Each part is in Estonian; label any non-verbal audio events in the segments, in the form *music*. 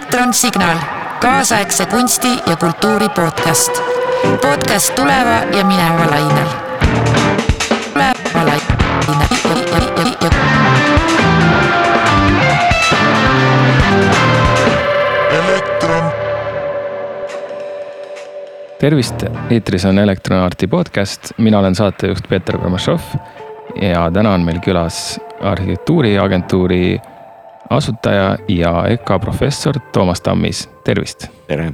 elektronsignaal, kaasaegse kunsti ja kultuuri podcast. podcast tuleva ja mineva lainel. tuleva lainel. elektron, tervist, eetris on Elektronarti podcast, mina olen saatejuht Peeter Kormašov ja täna on meil külas arhitektuuriagentuuri asutaja ja EKA professor Toomas Tammis, tervist. tere.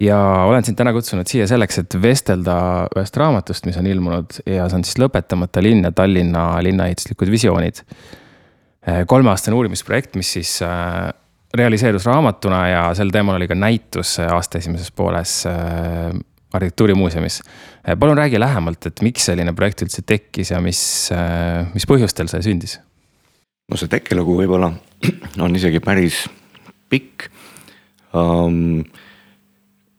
ja olen sind täna kutsunud siia selleks, et vestelda ühest raamatust, mis on ilmunud ja see on siis Lõpetamata linn ja Tallinna linnaehituslikud visioonid. kolmeaastane uurimisprojekt, mis siis äh, realiseerus raamatuna ja sel teemal oli ka näitus aasta esimeses pooles arhitektuurimuuseumis. palun räägi lähemalt, et miks selline projekt üldse tekkis ja mis, mis põhjustel see sündis? No see tekkelugu võib-olla *clears throat* on isegi päris pikk um,.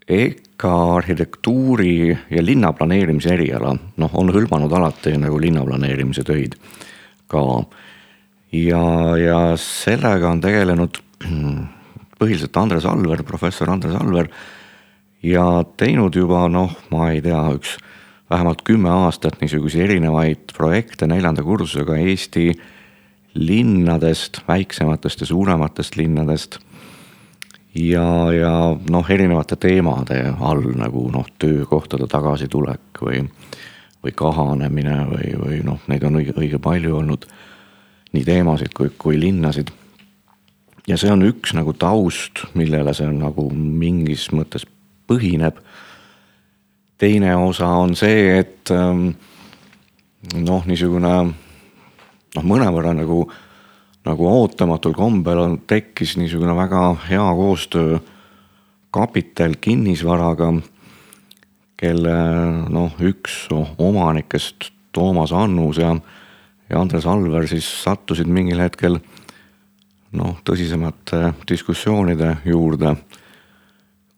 EKA arhitektuuri ja linnaplaneerimise eriala, noh, on hõlmanud alati nagu linnaplaneerimise töid ka. ja, ja sellega on tegelenud *clears throat* põhiliselt Andres Alver, professor Andres Alver ja teinud juba noh, ma ei tea, üks vähemalt kümme aastat niisuguseid erinevaid projekte neljanda kursusega Eesti linnadest, väiksematest ja suurematest linnadest. ja, ja noh, erinevate teemade all nagu noh, töökohtade tagasitulek või, või kahanemine või, või noh, neid on õige, õige palju olnud. nii teemasid kui, kui linnasid. ja see on üks nagu taust, millele see nagu mingis mõttes põhineb. teine osa on see, et ähm, noh, niisugune noh, mõnevõrra nagu, nagu ootamatul kombel on, tekkis niisugune väga hea koostöö kapital kinnisvaraga, kelle noh, üks omanikest, Toomas Annus ja, ja Andres Alver siis sattusid mingil hetkel noh, tõsisemate diskussioonide juurde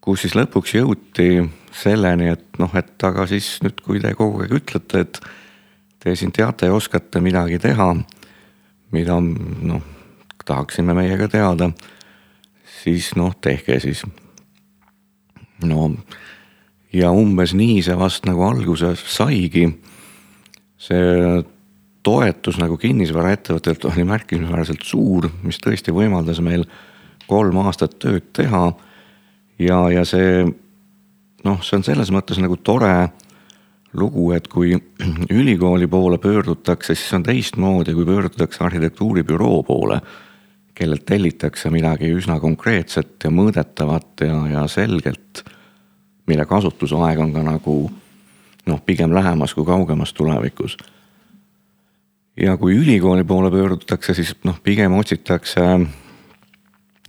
kus siis lõpuks jõuti selleni, et noh, et aga siis nüüd, kui te kogu aeg ütlete, et te siin teate ja oskate midagi teha, mida noh, tahaksime meie ka teada, siis noh, tehke siis. no ja umbes nii see vast nagu alguse saigi. see toetus nagu kinnisvaraettevõttelt oli märkimisväärselt suur, mis tõesti võimaldas meil kolm aastat tööd teha ja, ja see noh, see on selles mõttes nagu tore lugu, et kui *clears throat* ülikooli poole pöördutakse, siis on teistmoodi, kui pöördutakse arhitektuuribüroo poole, kellelt tellitakse midagi üsna konkreetset ja mõõdetavat ja, ja selgelt, mille kasutusaeg on ka nagu noh, pigem lähemas kui kaugemas tulevikus. ja kui ülikooli poole pöördutakse, siis noh, pigem otsitakse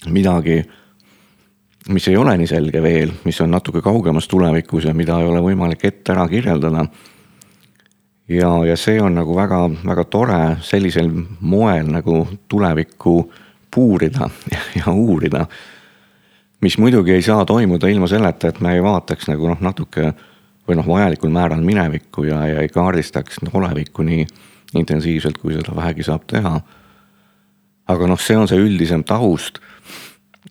midagi mis ei ole nii selge veel, mis on natuke kaugemas tulevikus ja mida ei ole võimalik ette ära kirjeldada. ja, ja see on nagu väga-väga tore sellisel moel nagu tulevikku puurida *laughs* ja uurida. mis muidugi ei saa toimuda ilma selleta, et me ei vaataks nagu noh, natuke või noh, vajalikul määral minevikku ja, ja ei kaardistaks olevikku nii intensiivselt, kui seda vähegi saab teha. aga noh, see on see üldisem taust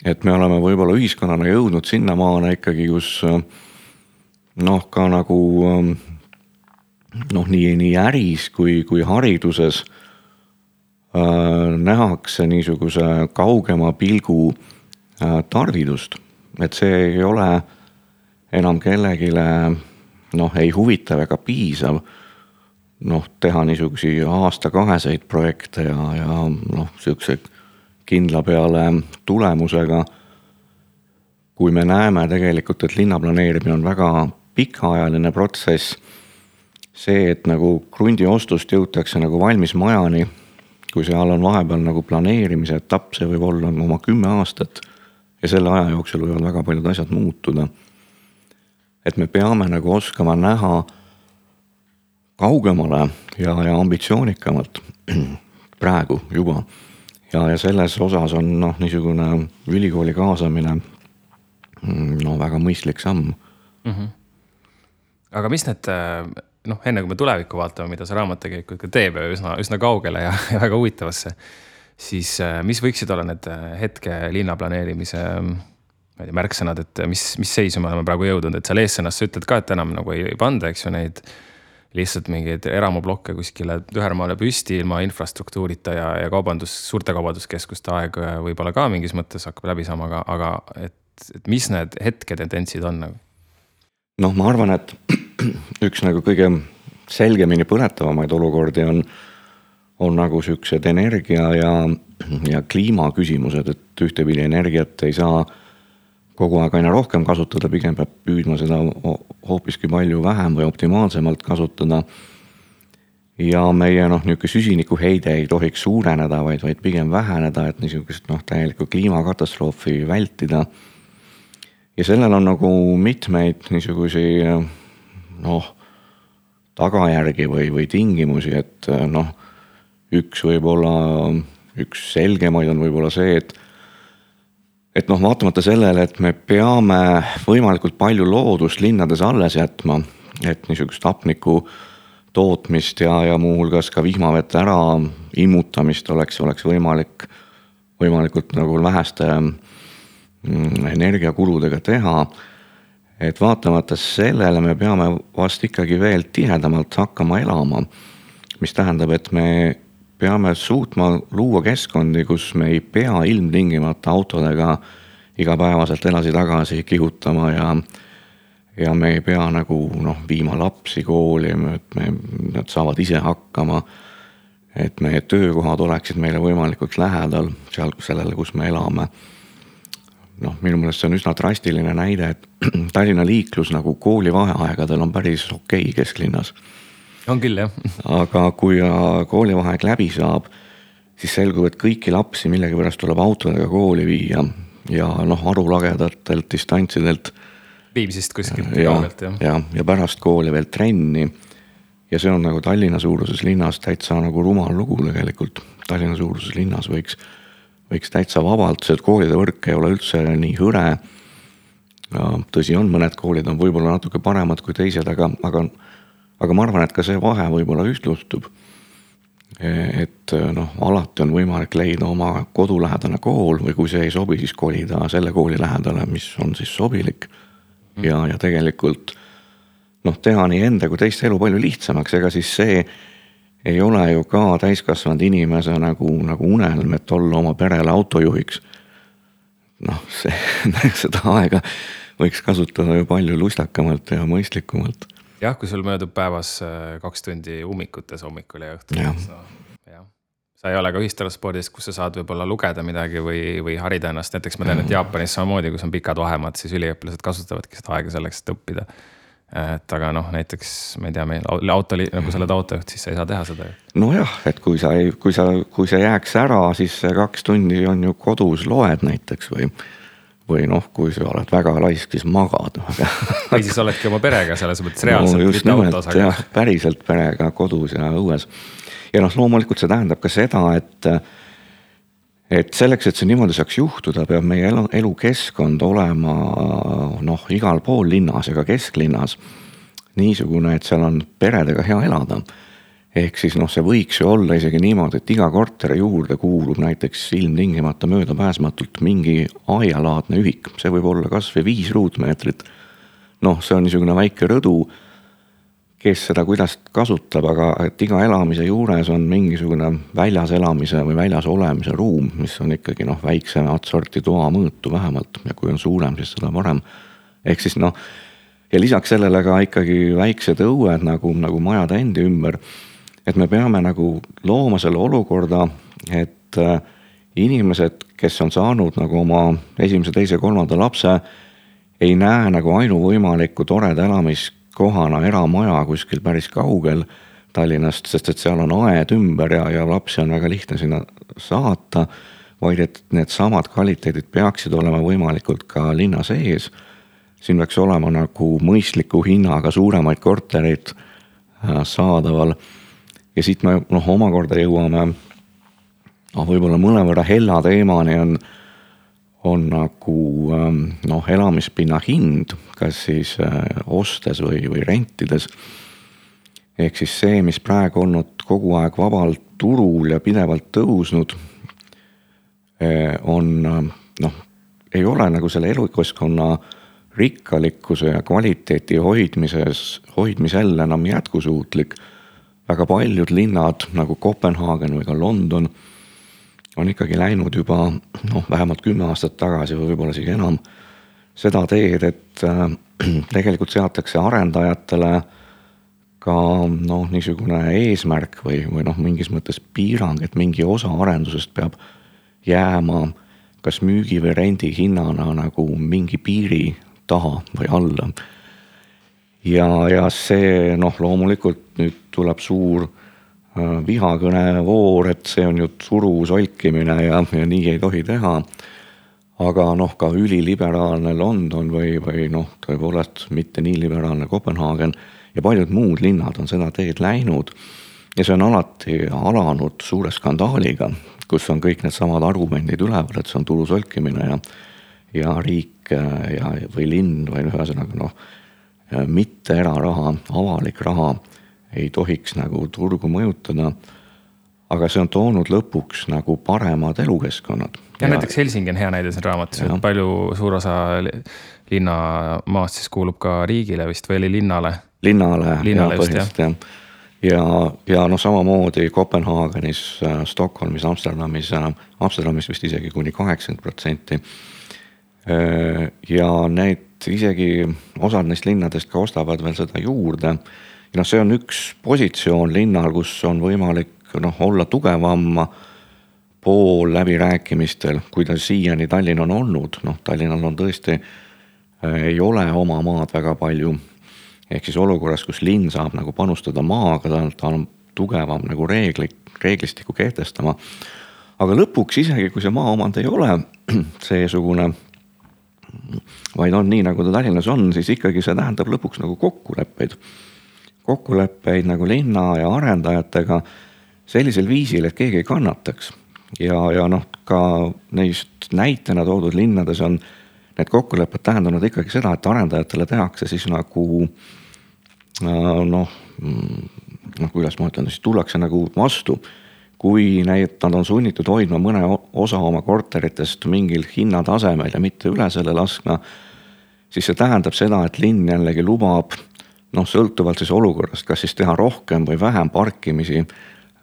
et me oleme võib-olla ühiskonnana jõudnud sinnamaale ikkagi, kus noh, ka nagu noh, nii, nii äris kui, kui hariduses äh, nähakse niisuguse kaugema pilgu äh, tarvidust. et see ei ole enam kellelegi noh, ei huvitav ega piisav noh, teha niisuguseid aasta-kaheseid projekte ja, ja noh, siukseid kindla peale tulemusega. kui me näeme tegelikult, et linnaplaneerimine on väga pikaajaline protsess. see, et nagu krundi ostust jõutakse nagu valmis majani, kui seal on vahepeal nagu planeerimise etapp, see võib olla oma kümme aastat. ja selle aja jooksul võivad väga paljud asjad muutuda. et me peame nagu oskama näha kaugemale ja, ja ambitsioonikamalt *clears throat* praegu juba ja, ja selles osas on noh, niisugune ülikooli kaasamine mm, no väga mõistlik samm mm. -hmm. aga mis need noh, enne kui me tulevikku vaatame, mida see raamat tegelikult ka teeb üsna, üsna kaugele ja, ja väga huvitavasse. siis äh, mis võiksid olla need äh, hetke linnaplaneerimise ma ei tea, märksõnad, et mis, mis seisu me oleme praegu jõudnud, et seal eessõnas sa ütled ka, et enam nagu ei panda, eks ju, neid lihtsalt mingeid eramublokke kuskile tühermaale püsti ilma infrastruktuurita ja, ja kaubandus, suurte kaubanduskeskuste aeg võib-olla ka mingis mõttes hakkab läbi saama, aga, aga et, et mis need hetketendentsid on nagu? noh, ma arvan, et *clears throat* üks nagu kõige selgemini põletavamaid olukordi on, on nagu siuksed energia ja, ja kliimaküsimused, et ühtepidi energiat ei saa kogu aeg aina rohkem kasutada, pigem peab püüdma seda hoopiski palju vähem või optimaalsemalt kasutada. ja meie noh, niisugune süsinikuheide ei tohiks suureneda, vaid, vaid pigem väheneda, et niisugust noh, täielikku kliimakatastroofi vältida. ja sellel on nagu mitmeid niisuguseid noh, tagajärgi või, või tingimusi, et noh, üks võib-olla, üks selgemaid on võib-olla see, et et noh, vaatamata sellele, et me peame võimalikult palju loodust linnades alles jätma, et niisugust hapniku tootmist ja, ja muuhulgas ka vihmavete ära immutamist oleks, oleks võimalik, võimalikult nagu väheste mm, energiakuludega teha. et vaatamata sellele me peame vast ikkagi veel tihedamalt hakkama elama. mis tähendab, et me peame suutma luua keskkondi, kus me ei pea ilmtingimata autodega igapäevaselt edasi-tagasi kihutama ja ja me ei pea nagu noh, viima lapsi kooli, et me, nad saavad ise hakkama. et meie töökohad oleksid meile võimalikult lähedal seal, sellele, kus me elame. noh, minu meelest see on üsna drastiline näide, et *clears throat* Tallinna liiklus nagu koolivaheaegadel on päris okei okay kesklinnas on küll jah. aga kui koolivaheaeg läbi saab, siis selgub, et kõiki lapsi millegipärast tuleb autodega kooli viia ja noh, arulagedatelt distantsidelt. Viimsist kuskilt kaugelt jah. ja, ja pärast kooli veel trenni. ja see on nagu Tallinna suuruses linnas täitsa nagu rumal lugu tegelikult. Tallinna suuruses linnas võiks, võiks täitsa vabalt, see koolide võrk ei ole üldse nii hõre. tõsi on, mõned koolid on võib-olla natuke paremad kui teised, aga, aga aga ma arvan, et ka see vahe võib-olla ühtlustub. et noh, alati on võimalik leida oma kodulähedane kool või kui see ei sobi, siis kolida selle kooli lähedale, mis on siis sobilik. ja, ja tegelikult noh, teha nii enda kui teiste elu palju lihtsamaks, ega siis see ei ole ju ka täiskasvanud inimese nagu, nagu unelm, et olla oma perele autojuhiks. noh, see, *laughs* seda aega võiks kasutada ju palju lustakamalt ja mõistlikumalt jah, kui sul möödub päevas äh, kaks tundi ummikutes hommikul ja õhtul. jah, sa ei ole ka ühistranspordis, kus sa saad võib-olla lugeda midagi või, või harida ennast, näiteks ma tean, et Jaapanis samamoodi, kus on pikad vahemaad, siis üliõpilased kasutavadki seda aega selleks, et õppida. et aga noh, näiteks ma ei tea, meil auto, nagu sa oled autojuht, siis sa ei saa teha seda ju. nojah, et kui sa ei, kui sa, kui see jääks ära, siis see kaks tundi on ju kodus loed näiteks või või noh, kui sa oled väga laisk, siis magad *laughs* või siis oledki oma perega selles mõttes reaalselt no,. just nimelt jah, päriselt perega kodus ja õues. ja noh, loomulikult see tähendab ka seda, et, et selleks, et see niimoodi saaks juhtuda, peab meie elu, elukeskkond olema noh, igal pool linnas ja ka kesklinnas niisugune, et seal on peredega hea elada ehk siis noh, see võiks ju olla isegi niimoodi, et iga korteri juurde kuulub näiteks ilmtingimata möödapääsmatult mingi aialaadne ühik, see võib olla kasvõi viis ruutmeetrit. noh, see on niisugune väike rõdu, kes seda kuidas kasutab, aga et iga elamise juures on mingisugune väljas elamise või väljas olemise ruum, mis on ikkagi noh, väiksemat sorti toa mõõtu vähemalt ja kui on suurem, siis seda parem. ehk siis noh, ja lisaks sellele ka ikkagi väiksed õued nagu, nagu majade endi ümber et me peame nagu looma selle olukorda, et äh, inimesed, kes on saanud nagu oma esimese, teise, kolmanda lapse, ei näe nagu ainuvõimalikku toreda elamiskohana eramaja kuskil päris kaugel Tallinnast, sest et seal on aed ümber ja, ja lapsi on väga lihtne sinna saata. vaid et needsamad kvaliteedid peaksid olema võimalikult ka linna sees. siin peaks olema nagu mõistliku hinnaga suuremaid kortereid äh, saadaval ja siit me noh, omakorda jõuame noh, võib-olla mõnevõrra hella teemani on, on nagu ähm, noh, elamispinna hind, kas siis äh, ostes või, või rentides. ehk siis see, mis praegu olnud kogu aeg vabalt turul ja pidevalt tõusnud, on noh, ei ole nagu selle elukeskkonna rikkalikkuse ja kvaliteeti hoidmises, hoidmisel enam jätkusuutlik. Väga paljud linnad nagu Kopenhaagen või ka London on ikkagi läinud juba noh, vähemalt kümme aastat tagasi või võib-olla isegi enam seda teed, et äh, *clears throat* tegelikult seatakse arendajatele ka noh, niisugune eesmärk või, või noh, mingis mõttes piirang, et mingi osa arendusest peab jääma kas müügi või rendi hinnana nagu mingi piiri taha või alla. Ja, ja see noh, loomulikult nüüd tuleb suur äh, vihakõnevoor, et see on ju turu solkimine ja, ja nii ei tohi teha. aga noh, ka üliliberaalne London või, või noh, tõepoolest mitte nii liberaalne Kopenhaagen ja paljud muud linnad on seda teed läinud. ja see on alati alanud suure skandaaliga, kus on kõik needsamad argumendid üleval, et see on tulu solkimine ja, ja riik riik ja, või linn või ühesõnaga noh, mitte eraraha, avalik raha ei tohiks nagu turgu mõjutada. aga see on toonud lõpuks nagu paremad elukeskkonnad. ja näiteks Helsingi on hea näide siin raamatus, et palju suur osa linnamaast siis kuulub ka riigile vist või oli linnale? linnale, linnale, jah, põhiliselt jah ja, ja noh, samamoodi Kopenhaagenis, Stockholmis, Amsterdamis, Amsterdamis vist isegi kuni kaheksakümmend protsenti Äh, ja need isegi osad neist linnadest ka ostavad veel seda juurde. ja noh, see on üks positsioon linnal, kus on võimalik noh, olla tugevam pool läbirääkimistel, kui ta siiani Tallinn on olnud, noh Tallinnal on tõesti, äh, ei ole oma maad väga palju. ehk siis olukorras, kus linn saab nagu panustada maaga, ta, on tugevam nagu reegli, reeglistikku kehtestama. aga lõpuks isegi, kui see maaomand ei ole *clears throat* seesugune vaid on nii, nagu ta Tallinnas on, siis ikkagi see tähendab lõpuks nagu kokkuleppeid. kokkuleppeid nagu linna ja arendajatega sellisel viisil, et keegi ei kannataks. ja, ja noh, ka neist näitena toodud linnades on need kokkulepped tähendanud ikkagi seda, et arendajatele tehakse siis nagu äh, noh, noh, kuidas ma ütlen, siis tullakse nagu vastu kui need, nad on sunnitud hoidma mõne osa oma korteritest mingil hinnatasemel ja mitte üle selle laskma, siis see tähendab seda, et linn jällegi lubab noh, sõltuvalt siis olukorrast, kas siis teha rohkem või vähem parkimisi,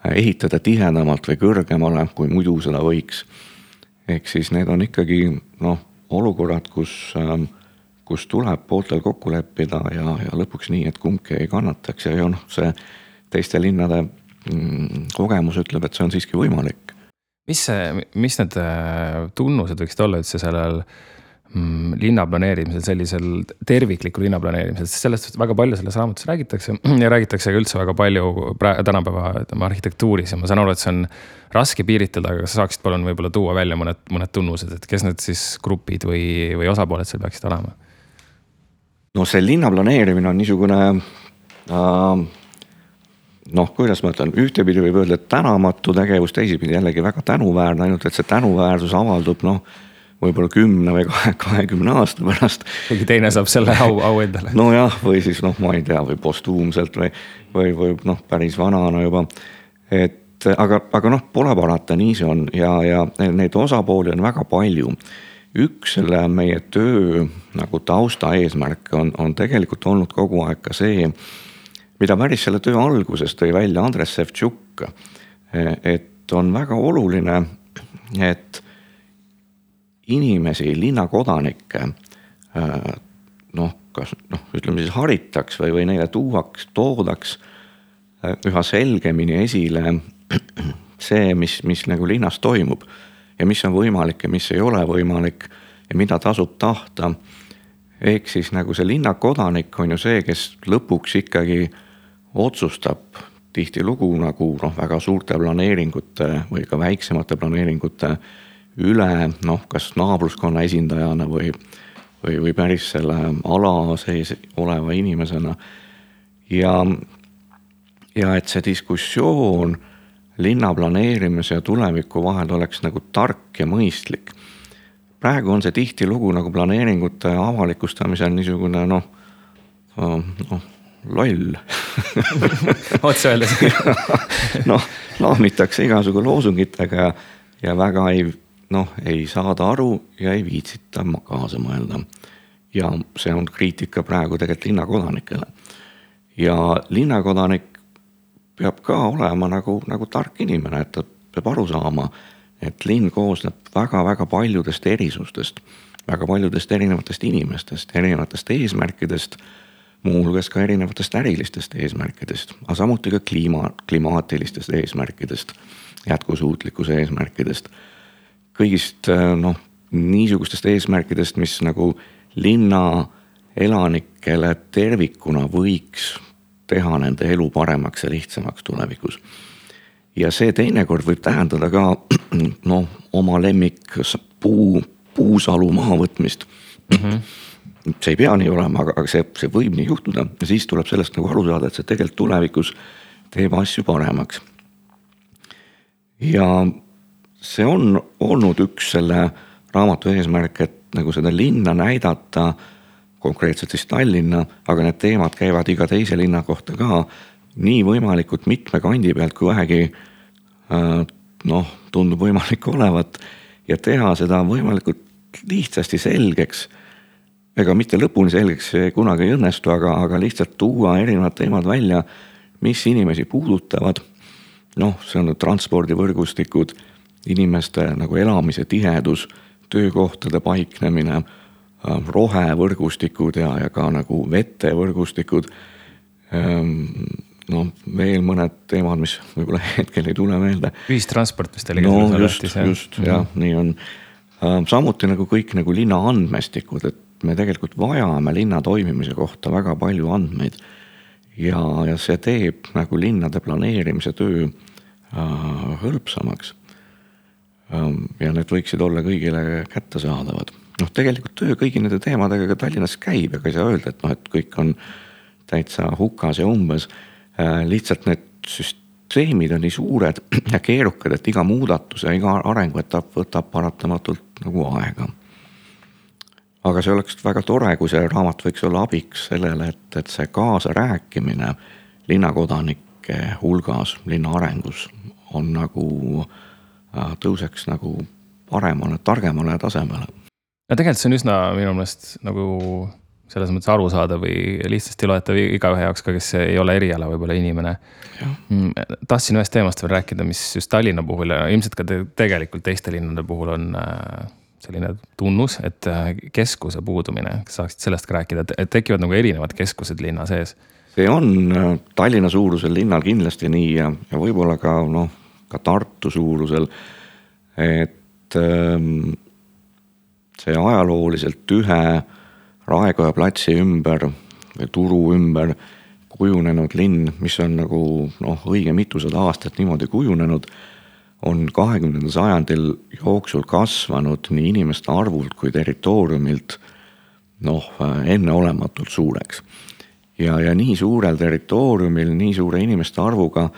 ehitada tihedamalt või kõrgemale, kui muidu seda võiks. ehk siis need on ikkagi noh, olukorrad, kus, ähm, kus tuleb pooltel kokku leppida ja, ja lõpuks nii, et kumbki ei kannataks ja, ja noh, see teiste linnade kogemus ütleb, et see on siiski võimalik. mis see, mis need äh, tunnused võiksid olla üldse sellel mm, linnaplaneerimisel, sellisel terviklikul linnaplaneerimisel, sest sellest väga palju selles raamatus räägitakse *clears throat* ja räägitakse ka üldse väga palju tänapäeva ütleme arhitektuuris ja ma saan aru, et see on raske piiritleda, aga sa saaksid palun võib-olla tuua välja mõned, mõned tunnused, et kes need siis grupid või, või osapooled seal peaksid olema? no see linna planeerimine on niisugune äh, noh, kuidas ma ütlen, ühtepidi võib öelda, et tänamatu tegevus, teisipidi jällegi väga tänuväärne, ainult et see tänuväärsus avaldub noh, võib-olla kümne või kahekümne aasta pärast. keegi teine saab selle au, au endale. nojah, või siis noh, ma ei tea, või postuumselt või, või, või noh, päris vanana juba. et aga, aga noh, pole parata, nii see on ja, ja neid osapooli on väga palju. üks selle meie töö nagu tausta eesmärke on, on tegelikult olnud kogu aeg ka see mida päris selle töö alguses tõi välja Andres Sevtšuk, et on väga oluline, et inimesi, linnakodanikke noh, kas noh, ütleme siis haritaks või, või neile tuuaks, toodaks üha selgemini esile see, mis, mis nagu linnas toimub ja mis on võimalik ja mis ei ole võimalik ja mida tasub tahta. ehk siis nagu see linnakodanik on ju see, kes lõpuks ikkagi otsustab tihtilugu nagu noh, väga suurte planeeringute või ka väiksemate planeeringute üle noh, kas naabruskonna esindajana või, või, või päris selle ala sees oleva inimesena. ja, ja et see diskussioon linna planeerimise ja tuleviku vahel oleks nagu tark ja mõistlik. praegu on see tihtilugu nagu planeeringute avalikustamisel niisugune noh, noh loll *laughs* otse öeldes *laughs* noh, laamitakse igasugu loosungitega ja väga ei noh, ei saada aru ja ei viitsita kaasa mõelda. ja see on kriitika praegu tegelikult linnakodanikele. ja linnakodanik peab ka olema nagu, nagu tark inimene, et ta peab aru saama, et linn koosneb väga-väga paljudest erisustest, väga paljudest erinevatest inimestest, erinevatest eesmärkidest muuhulgas ka erinevatest ärilistest eesmärkidest, aga samuti ka kliima, klimaatilistest eesmärkidest, jätkusuutlikkuse eesmärkidest. kõigist noh, niisugustest eesmärkidest, mis nagu linna elanikele tervikuna võiks teha nende elu paremaks ja lihtsamaks tulevikus. ja see teinekord võib tähendada ka *clears throat* noh, oma lemmik puu, puusalu mahavõtmist mm. -hmm see ei pea nii olema, aga, aga see, see võib nii juhtuda ja siis tuleb sellest nagu aru saada, et see tegelikult tulevikus teeb asju paremaks. ja see on olnud üks selle raamatu eesmärk, et nagu seda linna näidata, konkreetselt siis Tallinna, aga need teemad käivad iga teise linna kohta ka nii võimalikult mitme kandi pealt, kui vähegi äh, noh, tundub võimalik olevat ja teha seda võimalikult lihtsasti selgeks ega mitte lõpuni selgeks see kunagi ei õnnestu, aga, aga lihtsalt tuua erinevad teemad välja, mis inimesi puudutavad. noh, see on transpordivõrgustikud, inimeste nagu elamise tihedus, töökohtade paiknemine, äh, rohevõrgustikud ja, ja ka nagu vetevõrgustikud. Ähm, noh, veel mõned teemad, mis võib-olla hetkel ei tule meelde. ühistransport vist oli. no just, just jah, nii on. Äh, samuti nagu kõik nagu linna andmestikud, et me tegelikult vajame linna toimimise kohta väga palju andmeid. ja, ja see teeb nagu linnade planeerimise töö äh, hõlpsamaks ähm,. ja need võiksid olla kõigile kättesaadavad. noh, tegelikult töö kõigi nende teemadega ka Tallinnas käib, ega ei saa öelda, et noh, et kõik on täitsa hukas ja umbes äh,. lihtsalt need süsteemid on nii suured *clears throat* ja keerukad, et iga muudatus ja iga arenguetapp võtab paratamatult nagu aega aga see oleks väga tore, kui see raamat võiks olla abiks sellele, et, et see kaasarääkimine linnakodanike hulgas, linna arengus on nagu, äh, tõuseks nagu paremale, targemale tasemele. no tegelikult see on üsna minu meelest nagu selles mõttes arusaadav või lihtsasti loetav igaühe jaoks ka, kes ei ole eriala võib-olla inimene. Mm, tahtsin ühest teemast veel rääkida, mis just Tallinna puhul ja ilmselt ka te, tegelikult teiste linnade puhul on äh, selline tunnus, et äh, keskuse puudumine, kas saaksid sellest ka rääkida, et tekivad nagu erinevad keskused linna sees? see on äh, Tallinna suurusel linnal kindlasti nii ja, ja võib-olla ka noh, ka Tartu suurusel. et ähm, see ajalooliselt ühe Raekoja platsi ümber või turu ümber kujunenud linn, mis on nagu noh, õige mitusada aastat niimoodi kujunenud on kahekümnendal sajandil jooksul kasvanud nii inimeste arvult kui territooriumilt noh, enneolematult suureks. ja, ja nii suurel territooriumil, nii suure inimeste arvuga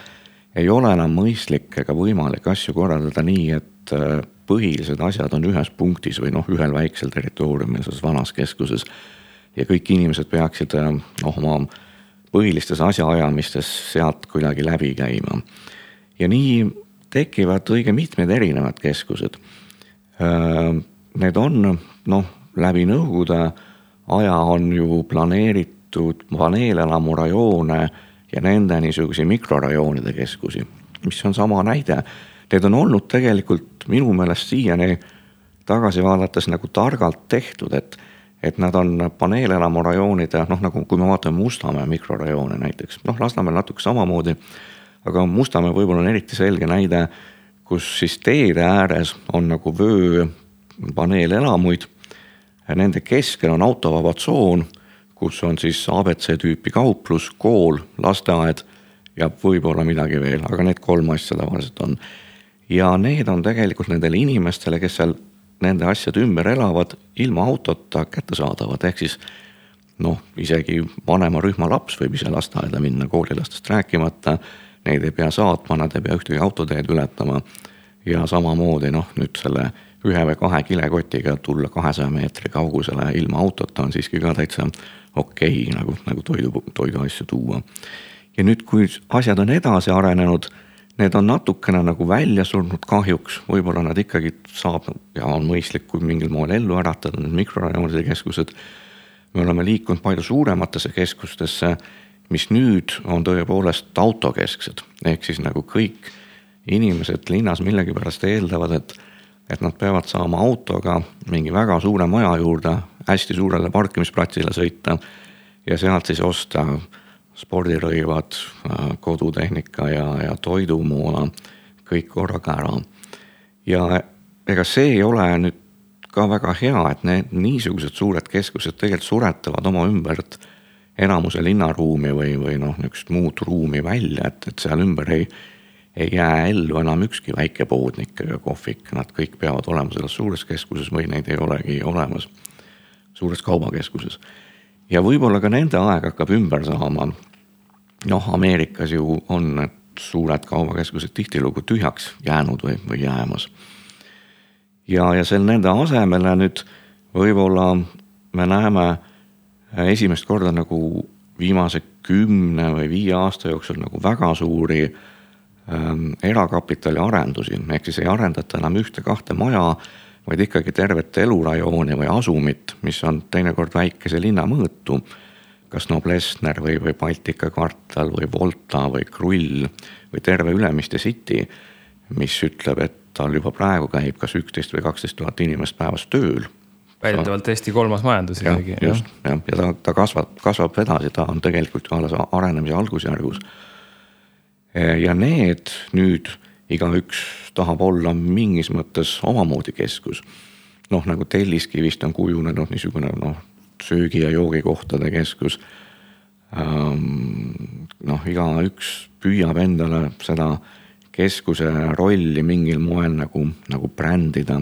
ei ole enam mõistlik ega võimalik asju korraldada nii, et äh, põhilised asjad on ühes punktis või noh, ühel väiksel territooriumil, selles vanas keskuses. ja kõik inimesed peaksid äh, noh, oma põhilistes asjaajamistes sealt kuidagi läbi käima. ja nii tekivad õige mitmed erinevad keskused. Need on noh, läbi nõukogude aja on ju planeeritud paneelelamurajoone ja nende niisuguseid mikrorajoonide keskusi, mis on sama näide. Need on olnud tegelikult minu meelest siiani tagasi vaadates nagu targalt tehtud, et, et nad on paneelelamurajoonide noh, nagu kui me vaatame Mustamäe mikrorajoone näiteks, noh Lasnamäel natuke samamoodi aga Mustamäe võib-olla on eriti selge näide, kus siis teede ääres on nagu vööpaneelelamuid. Nende keskel on autovaba tsoon, kus on siis abc tüüpi kauplus, kool, lasteaed ja võib-olla midagi veel, aga need kolm asja tavaliselt on. ja need on tegelikult nendele inimestele, kes seal nende asjade ümber elavad, ilma autota kättesaadavad, ehk siis noh, isegi vanema rühma laps võib ise lasteaeda minna, koolilastest rääkimata neid ei pea saatma, nad ei pea ühtegi autoteed ületama. ja samamoodi noh, nüüd selle ühe või kahe kilekotiga tulla kahesaja meetri kaugusele ilma autota on siiski ka täitsa okei okay, nagu, nagu toidu, toiduasju tuua. ja nüüd, kui asjad on edasi arenenud, need on natukene nagu välja surnud kahjuks, võib-olla nad ikkagi saab ja on mõistlik, kui mingil moel ellu äratada, need mikrorajoonide keskused. me oleme liikunud palju suurematesse keskustesse, mis nüüd on tõepoolest autokesksed, ehk siis nagu kõik inimesed linnas millegipärast eeldavad, et, et nad peavad saama autoga mingi väga suure maja juurde, hästi suurele parkimisplatsile sõita ja sealt siis osta spordirõivad, kodutehnika ja, ja toidumoona kõik korraga ära. ja ega see ei ole nüüd ka väga hea, et need niisugused suured keskused tegelikult suretavad oma ümbert enamuse linnaruumi või, või noh, niisugust muud ruumi välja, et, et seal ümber ei, ei jää ellu enam ükski väikepoodnik ega kohvik, nad kõik peavad olema selles suures keskuses või neid ei olegi olemas suures kaubakeskuses. ja võib-olla ka nende aeg hakkab ümber saama noh, Ameerikas ju on need suured kaubakeskused tihtilugu tühjaks jäänud või, või jäämas. ja, ja seal nende asemele nüüd võib-olla me näeme esimest korda nagu viimase kümne või viie aasta jooksul nagu väga suuri ähm, erakapitali arendusi, ehk siis ei arendata enam ühte-kahte maja, vaid ikkagi tervet elurajooni või asumit, mis on teinekord väikese linna mõõtu kas Noblessner või, või Baltika kvartal või Volta või Krull või terve Ülemiste City, mis ütleb, et tal juba praegu käib kas üksteist või kaksteist tuhat inimest päevas tööl. Väidetavalt Eesti kolmas majandus isegi. just, jah, ja ta, ta kasvab, kasvab edasi, ta on tegelikult ju alles arenemise algusjärgus. ja need nüüd igaüks tahab olla mingis mõttes omamoodi keskus. noh, nagu Telliskivist on kujunenud niisugune noh, söögi- ja joogikohtade keskus. noh, igaüks püüab endale seda keskuse rolli mingil moel nagu, nagu brändida.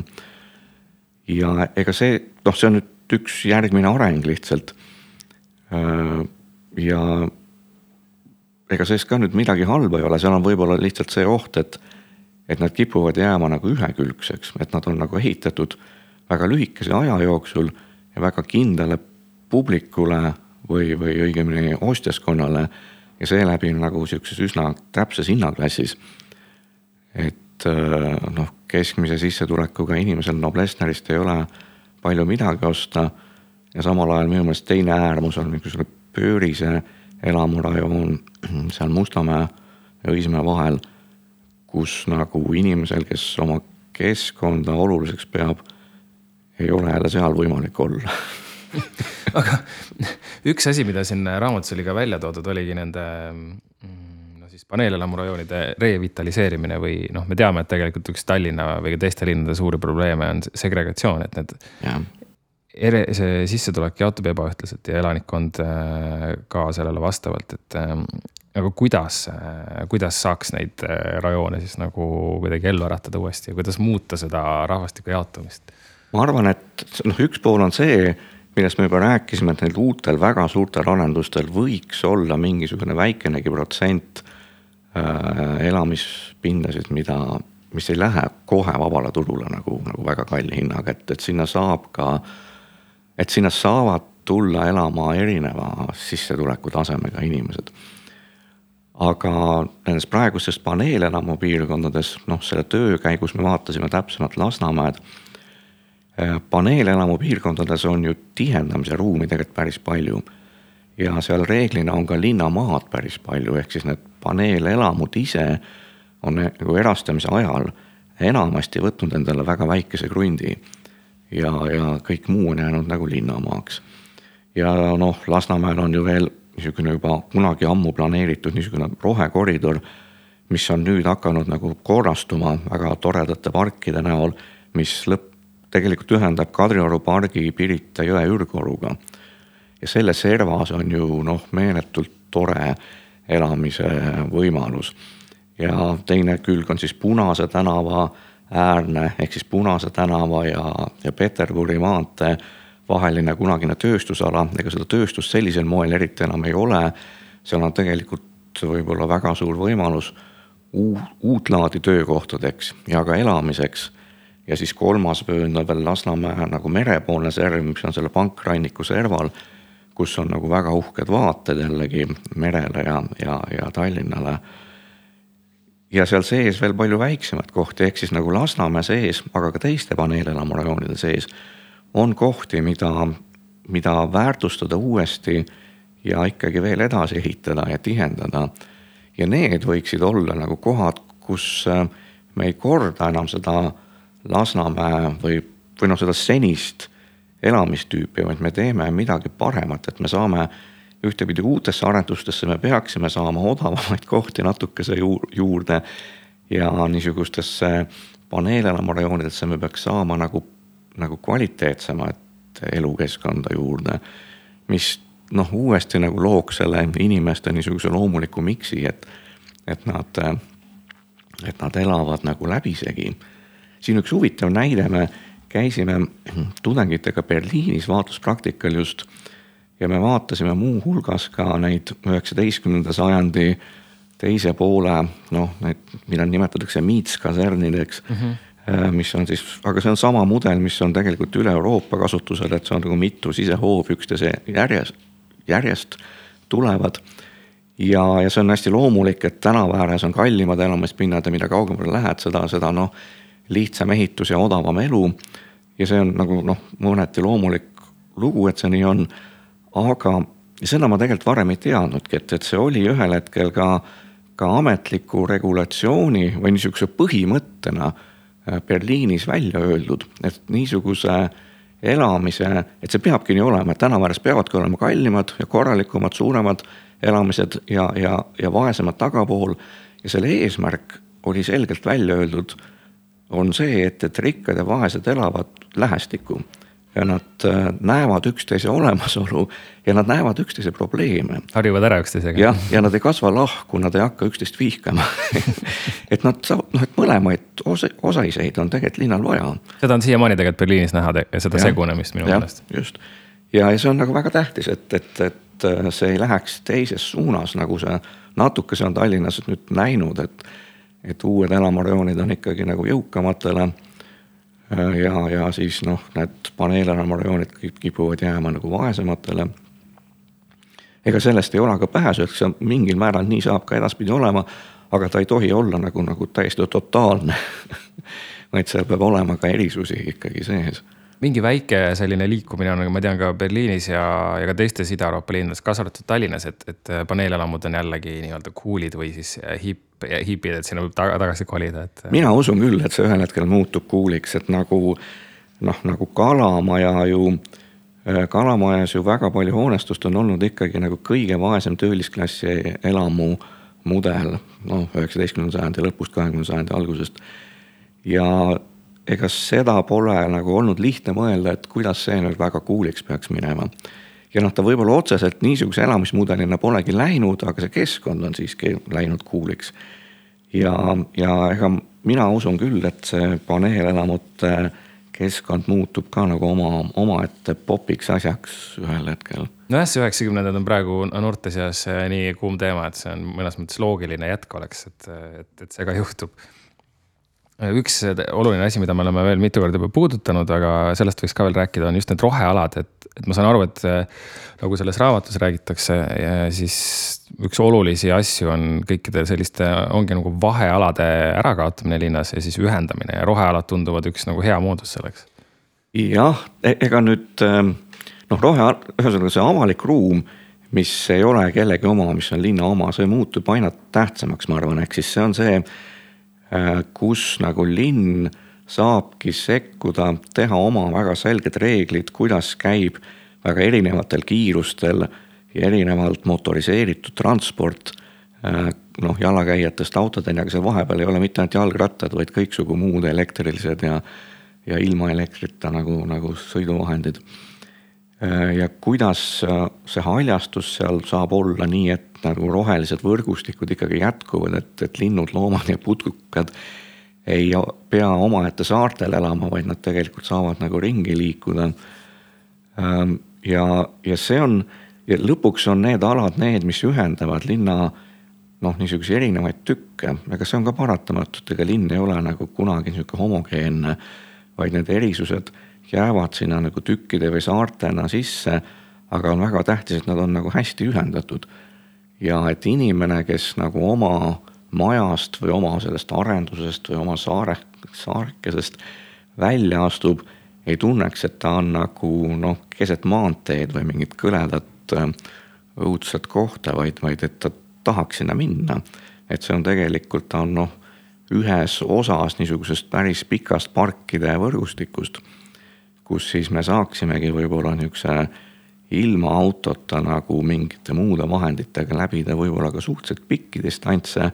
Ja ega see, noh, see on nüüd üks järgmine areng lihtsalt. ja ega sellest ka nüüd midagi halba ei ole, seal on võib-olla lihtsalt see oht, et, et nad kipuvad jääma nagu ühekülgseks, et nad on nagu ehitatud väga lühikese aja jooksul ja väga kindlale publikule või, või õigemini ostjaskonnale ja seeläbi nagu sihukeses üsna täpses hinnaklassis. et äh, noh, keskmise sissetulekuga inimesel Noblessnerist ei ole palju midagi osta. ja samal ajal minu meelest teine äärmus on niisugune pöörise elamurajoon *clears throat* seal Mustamäe ja Õismäe vahel, kus nagu inimesel, kes oma keskkonda oluliseks peab, ei ole jälle seal võimalik olla *laughs* aga üks asi, mida siin raamatus oli ka välja toodud, oligi nende siis paneelelamurajoonide revitaliseerimine või noh, me teame, et tegelikult üks Tallinna või ka teiste linnade suuri probleeme on segregatsioon, et need. ere, see sissetulek jaotub ebaühtlaselt ja elanikkond äh, ka sellele vastavalt, et ähm, aga kuidas, äh, kuidas saaks neid äh, rajoone siis nagu kuidagi ellu äratada uuesti ja kuidas muuta seda rahvastiku jaotumist? ma arvan, et noh, üks pool on see millest me juba rääkisime, et neil uutel väga suurtel arendustel võiks olla mingisugune väikenegi protsent elamispindasid, mida, mis ei lähe kohe vabale turule nagu, nagu väga kalli hinnaga, et, et sinna saab ka, et sinna saavad tulla elama erineva sissetuleku tasemega inimesed. aga nendes praegustes paneelelamu piirkondades, noh, selle töö käigus me vaatasime täpsemalt Lasnamäed Äh, paneelelamu piirkondades on ju tihendamise ruumi tegelikult päris palju. Ja seal reeglina on ka linnamaad päris palju, ehk siis need paneelelamud ise on nagu erastamise ajal enamasti võtnud endale väga väikese krundi. ja, ja kõik muu on jäänud nagu linnamaaks. ja noh, Lasnamäel on ju veel niisugune juba kunagi ammu planeeritud niisugune rohekoridor, mis on nüüd hakanud nagu korrastuma väga toredate parkide näol, mis lõpp tegelikult ühendab Kadrioru pargi Pirita jõe ürgoruga. Ja selles servas on ju noh, meeletult tore elamise võimalus. ja teine külg on siis Punase tänava äärne ehk siis Punase tänava ja, ja Peterburi maantee vaheline kunagine tööstusala, ega seda tööstust sellisel moel eriti enam ei ole. seal on tegelikult võib-olla väga suur võimalus uut, laadi töökohtadeks ja ka elamiseks ja siis kolmas vöönd on veel Lasnamäe nagu merepoolne serv, mis on selle pankranniku serval, kus on nagu väga uhked vaated jällegi merele ja, ja, ja Tallinnale. ja seal sees veel palju väiksemaid kohti, ehk siis nagu Lasnamäe sees, aga ka teiste paneelamurajoonide sees on kohti, mida, mida väärtustada uuesti ja ikkagi veel edasi ehitada ja tihendada. ja need võiksid olla nagu kohad, kus äh, me ei korda enam seda Lasnamäe või, või noh, seda senist elamistüüpi, vaid me teeme midagi paremat, et me saame ühtepidi uutesse arendustesse me peaksime saama odavamaid kohti natukese juurde ja niisugustesse paneelamurajoonidesse me peaks saama nagu, nagu kvaliteetsemat elukeskkonda juurde, mis noh, uuesti nagu looks selle inimeste niisuguse loomuliku miksi, et, et nad, et nad elavad nagu läbisegi. siin üks huvitav näide, me käisime tudengitega Berliinis vaatluspraktikal just ja me vaatasime muuhulgas ka neid üheksateistkümnenda sajandi teise poole noh, need, mida nimetatakse miitskasernideks mm. -hmm mis on siis, aga see on sama mudel, mis on tegelikult üle Euroopa kasutusel, et see on nagu mitu sisehoovi üksteise järjest, järjest tulevad. ja, ja see on hästi loomulik, et tänava ääres on kallimad elamispinnad ja mida kaugemale lähed, seda, seda noh, lihtsam ehitus ja odavam elu. ja see on nagu noh, mõneti loomulik lugu, et see nii on aga seda ma tegelikult varem ei teadnudki, et, et see oli ühel hetkel ka, ka ametliku regulatsiooni või niisuguse põhimõttena äh, Berliinis välja öeldud, et niisuguse elamise, et see peabki nii olema, et tänava ääres peavadki olema kallimad ja korralikumad, suuremad elamised ja, ja, ja vaesemad tagapool. ja selle eesmärk oli selgelt välja öeldud, on see, et, et rikkad ja vaesed elavad lähestikku ja nad äh, näevad üksteise olemasolu ja nad näevad üksteise probleeme. harjuvad ära üksteisega. jah, ja nad ei kasva lahku, nad ei hakka üksteist vihkama *laughs* et nad saavad, noh, et mõlemaid osa, osaiseid on tegelikult linnal vaja. seda on siiamaani tegelikult Berliinis näha, seda ja, segunemist minu meelest. just, ja, ja see on nagu väga tähtis, et, et, et äh, see ei läheks teises suunas, nagu see natukese on Tallinnas nüüd näinud, et, et uued elamurajoonid on ikkagi nagu jõukamatele. Äh, ja, ja siis noh, need paneelenamarajoonid kipuvad jääma nagu vaesematele. ega sellest ei ole ka pääsu, eks see mingil määral nii saab ka edaspidi olema, aga ta ei tohi olla nagu, nagu täiesti totaalne. *laughs* Vaid seal peab olema ka erisusi ikkagi sees mingi väike selline liikumine on, ma tean ka Berliinis ja, ja ka teistes Ida-Euroopa linnades, kaasa arvatud Tallinnas, et, et paneelelamud on jällegi nii-öelda cool'id või siis hip, hipid, et sinna võib taga, tagasi kolida, et. mina usun küll, et see ühel hetkel muutub cool'iks, et nagu noh, nagu Kalamaja ju äh, Kalamajas ju väga palju hoonestust on olnud ikkagi nagu kõige vaesem töölisklassi elamu mudel, noh, üheksateistkümnenda sajandi lõpust, kahekümnenda sajandi algusest. ja ega seda pole nagu olnud lihtne mõelda, et kuidas see nüüd väga cool'iks peaks minema. ja noh, ta võib-olla otseselt niisuguse elamismudelina polegi läinud, aga see keskkond on siiski läinud cool'iks. ja, ja ega mina usun küll, et see paneelelamute keskkond muutub ka nagu oma, omaette popiks asjaks ühel hetkel. nojah, see üheksakümnendad on praegu noorte seas nii kuum teema, et see on mõnes mõttes loogiline jätk oleks, et, et, et see ka juhtub üks oluline asi, mida me oleme veel mitu korda juba puudutanud, aga sellest võiks ka veel rääkida, on just need rohealad, et, et ma saan aru, et nagu selles raamatus räägitakse, siis üks olulisi asju on kõikide selliste, ongi nagu vahealade ärakaotamine linnas ja siis ühendamine ja rohealad tunduvad üks nagu hea moodus selleks. jah, e-, ega nüüd ähm, noh, rohe, ühesõnaga see avalik ruum, mis ei ole kellegi oma, mis on linna oma, see muutub aina tähtsamaks, ma arvan, ehk siis see on see Äh, kus nagu linn saabki sekkuda, teha oma väga selged reeglid, kuidas käib väga erinevatel kiirustel ja erinevalt motoriseeritud transport. Äh, noh, jalakäijatest autodeni, aga seal vahepeal ei ole mitte ainult jalgrattad, vaid kõiksugu muud elektrilised ja, ja ilma elektrita nagu, nagu sõiduvahendid. Äh, ja kuidas see haljastus seal saab olla nii, et nagu rohelised võrgustikud ikkagi jätkuvad, et, et linnud, loomad ja putukad ei pea omaette saartel elama, vaid nad tegelikult saavad nagu ringi liikuda. Ähm, ja, ja see on, lõpuks on need alad need, mis ühendavad linna noh, niisuguseid erinevaid tükke, ega see on ka paratamatu, et ega linn ei ole nagu kunagi niisugune homogeenne, vaid need erisused jäävad sinna nagu tükkide või saartena sisse, aga on väga tähtis, et nad on nagu hästi ühendatud ja et inimene, kes nagu oma majast või oma sellest arendusest või oma saare, saarekesest välja astub, ei tunneks, et ta on nagu noh, keset maanteed või mingit kõledat äh, õudset kohta, vaid, vaid et ta tahaks sinna minna. et see on tegelikult, ta on noh, ühes osas niisugusest päris pikast parkide võrgustikust, kus siis me saaksimegi võib-olla niisuguse ilma autota nagu mingite muude vahenditega läbida võib-olla ka suhteliselt pikki distantse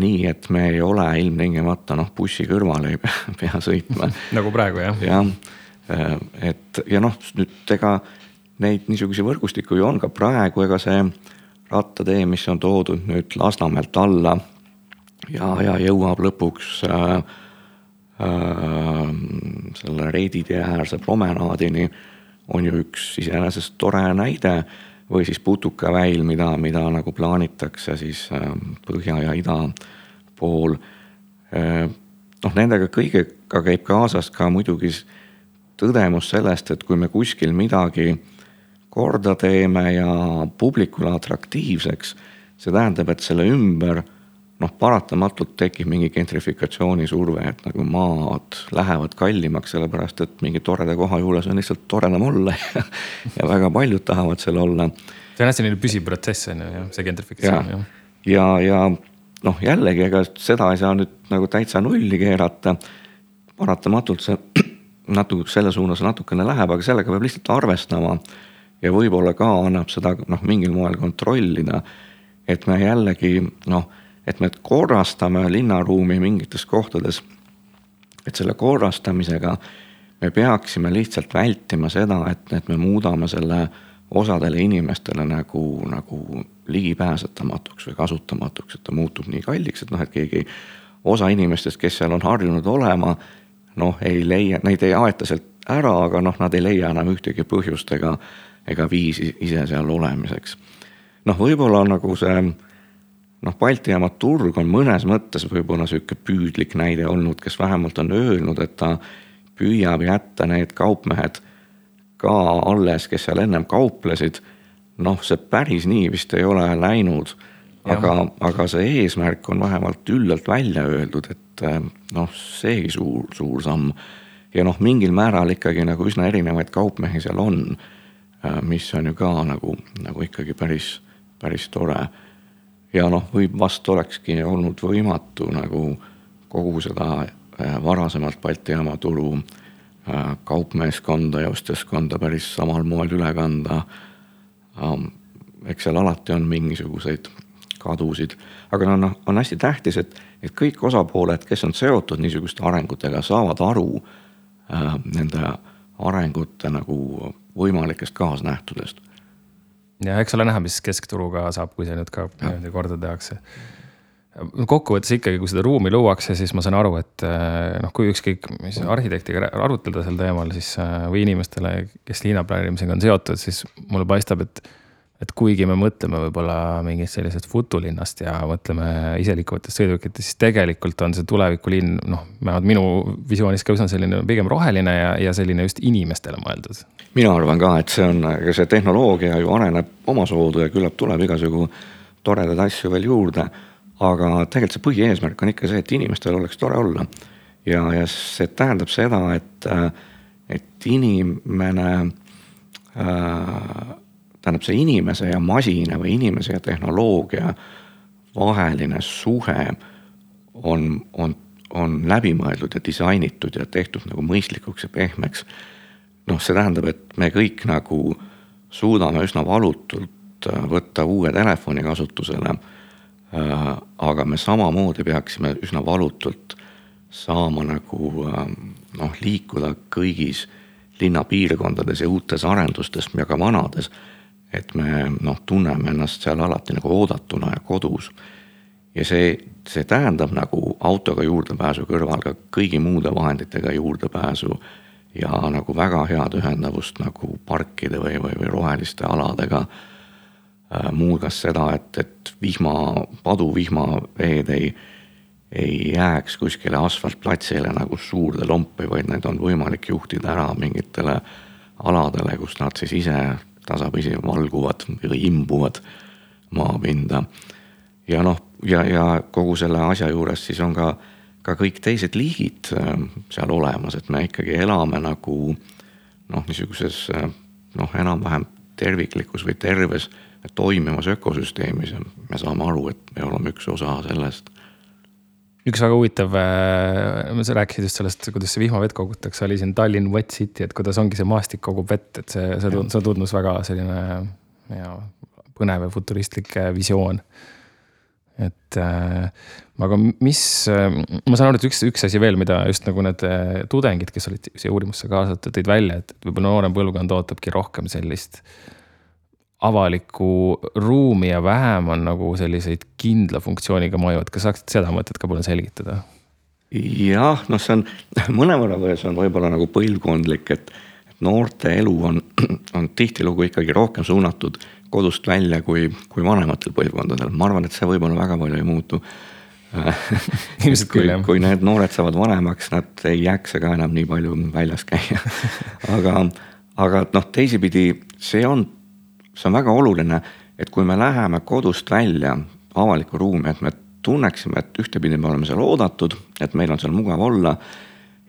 nii et me ei ole ilmtingimata noh, bussi kõrvale ei *laughs* pea, pea sõitma *laughs* nagu praegu jah. jah, äh, et ja noh, nüüd ega neid niisuguseid võrgustikke ju on ka praegu, ega see rattatee, mis on toodud nüüd Lasnamäelt alla ja, ja jõuab lõpuks äh, äh, selle Reidi tee äärse promenaadini, on ju üks iseenesest tore näide või siis putukaväil, mida, mida nagu plaanitakse siis ähm, põhja ja ida pool. Äh, noh, nendega kõigega käib kaasas ka muidugi tõdemus sellest, et kui me kuskil midagi korda teeme ja publikule atraktiivseks, see tähendab, et selle ümber noh, paratamatult tekib mingi gentrifikatsiooni surve, et nagu maad lähevad kallimaks, sellepärast et mingi toreda koha juures on lihtsalt toredam olla *laughs* ja, ja väga paljud tahavad seal olla. see on hästi selline püsiv protsess on ju, jah, see gentrifikatsioon. ja, ja, ja noh, jällegi, ega seda ei saa nüüd nagu täitsa nulli keerata. paratamatult see *clears throat* natuke selle suunas natukene läheb, aga sellega peab lihtsalt arvestama. ja võib-olla ka annab seda noh, mingil moel kontrollida. et me jällegi noh et me korrastame linnaruumi mingites kohtades. et selle korrastamisega me peaksime lihtsalt vältima seda, et, et me muudame selle osadele inimestele nagu, nagu ligipääsetamatuks või kasutamatuks, et ta muutub nii kalliks, et noh, et keegi, osa inimestest, kes seal on harjunud olema, noh, ei leia, neid ei aeta sealt ära, aga noh, nad ei leia enam ühtegi põhjust ega, ega viisi ise seal olemiseks. noh, võib-olla nagu see noh, Balti jaama turg on mõnes mõttes võib-olla sihuke püüdlik näide olnud, kes vähemalt on öelnud, et ta püüab jätta need kaupmehed ka alles, kes seal ennem kauplesid. noh, see päris nii vist ei ole läinud. aga, aga see eesmärk on vähemalt üllalt välja öeldud, et eh, noh, seegi suur, suur samm. ja noh, mingil määral ikkagi nagu üsna erinevaid kaupmehi seal on. Eh, mis on ju ka nagu, nagu ikkagi päris, päris tore ja noh, võib vast olekski olnud võimatu nagu kogu seda äh, varasemalt Balti jaama tulu äh, kaupmeeskonda ja ostjaskonda päris samal moel üle kanda. eks seal alati on mingisuguseid kadusid, aga noh, on hästi tähtis, et, et kõik osapooled, kes on seotud niisuguste arengutega, saavad aru äh, nende arengute nagu võimalikest kaasnähtudest ja eks ole näha, mis keskturuga saab, kui see nüüd ka niimoodi korda tehakse. kokkuvõttes ikkagi, kui seda ruumi luuakse, siis ma saan aru, et eh, noh, kui ükskõik mis arhitektiga arutleda sel teemal, siis eh, või inimestele, kes linnaplaneerimisega on seotud, siis mulle paistab, et et kuigi me mõtleme võib-olla mingist sellisest futulinnast ja mõtleme iseliikuvatest sõidukitest, siis tegelikult on see tulevikulinn, noh, vähemalt minu visioonis ka üsna selline pigem roheline ja, ja selline just inimestele mõeldud. mina arvan ka, et see on, ega see tehnoloogia ju areneb omasoodu ja küllap tuleb igasugu toredaid asju veel juurde. aga tegelikult see põhieesmärk on ikka see, et inimestel oleks tore olla. ja, ja see tähendab seda, et, et inimene äh, tähendab, see inimese ja masina või inimese ja tehnoloogia vaheline suhe on, on, on läbimõeldud ja disainitud ja tehtud nagu mõistlikuks ja pehmeks. noh, see tähendab, et me kõik nagu suudame üsna valutult äh, võtta uue telefoni kasutusele. Äh, aga me samamoodi peaksime üsna valutult saama nagu äh, noh, liikuda kõigis linnapiirkondades ja uutes arendustes ja ka vanades et me noh, tunneme ennast seal alati nagu oodatuna ja kodus. ja see, see tähendab nagu autoga juurdepääsu kõrval ka kõigi muude vahenditega juurdepääsu ja nagu väga head ühendavust nagu parkide või, või, või roheliste aladega äh,. muuhulgas seda, et, et vihma, paduvihmaveed ei, ei jääks kuskile asfaltplatsile nagu suurde lompi, vaid need on võimalik juhtida ära mingitele aladele, kus nad siis ise tasapisi valguvad või imbuvad maapinda. ja noh, ja, ja kogu selle asja juures siis on ka, ka kõik teised liigid äh, seal olemas, et me ikkagi elame nagu noh, niisuguses äh, noh, enam-vähem terviklikus või terves toimivas ökosüsteemis ja me saame aru, et me oleme üks osa sellest üks väga huvitav, äh, sa rääkisid just sellest, kuidas see vihmavett kogutakse, oli siin Tallinn Wet City, et kuidas ongi see maastik kogub vett, et see, see, see tundus väga selline ja põnev ja futuristlik äh, visioon. et äh, aga mis, ma saan aru, et üks, üks asi veel, mida just nagu need tudengid, kes olid siia uurimusse kaasatud, tõid välja, et võib-olla noorem põlvkond ootabki rohkem sellist avalikku ruumi ja vähem on nagu selliseid kindla funktsiooniga maju, et kas saaksid seda mõtet ka palun selgitada? jah, noh, see on *laughs* mõnevõrra või see on võib-olla nagu põlvkondlik, et noorte elu on, *clears throat* on tihtilugu ikkagi rohkem suunatud kodust välja kui, kui vanematel põlvkondadel, ma arvan, et see võib-olla väga palju ei muutu *laughs* *laughs* ilmselt küll jah. kui need noored saavad vanemaks, nad ei jaksa ka enam nii palju väljas käia aga, aga noh, teisipidi see on see on väga oluline, et kui me läheme kodust välja avalikku ruumi, et me tunneksime, et ühtepidi me oleme seal oodatud, et meil on seal mugav olla.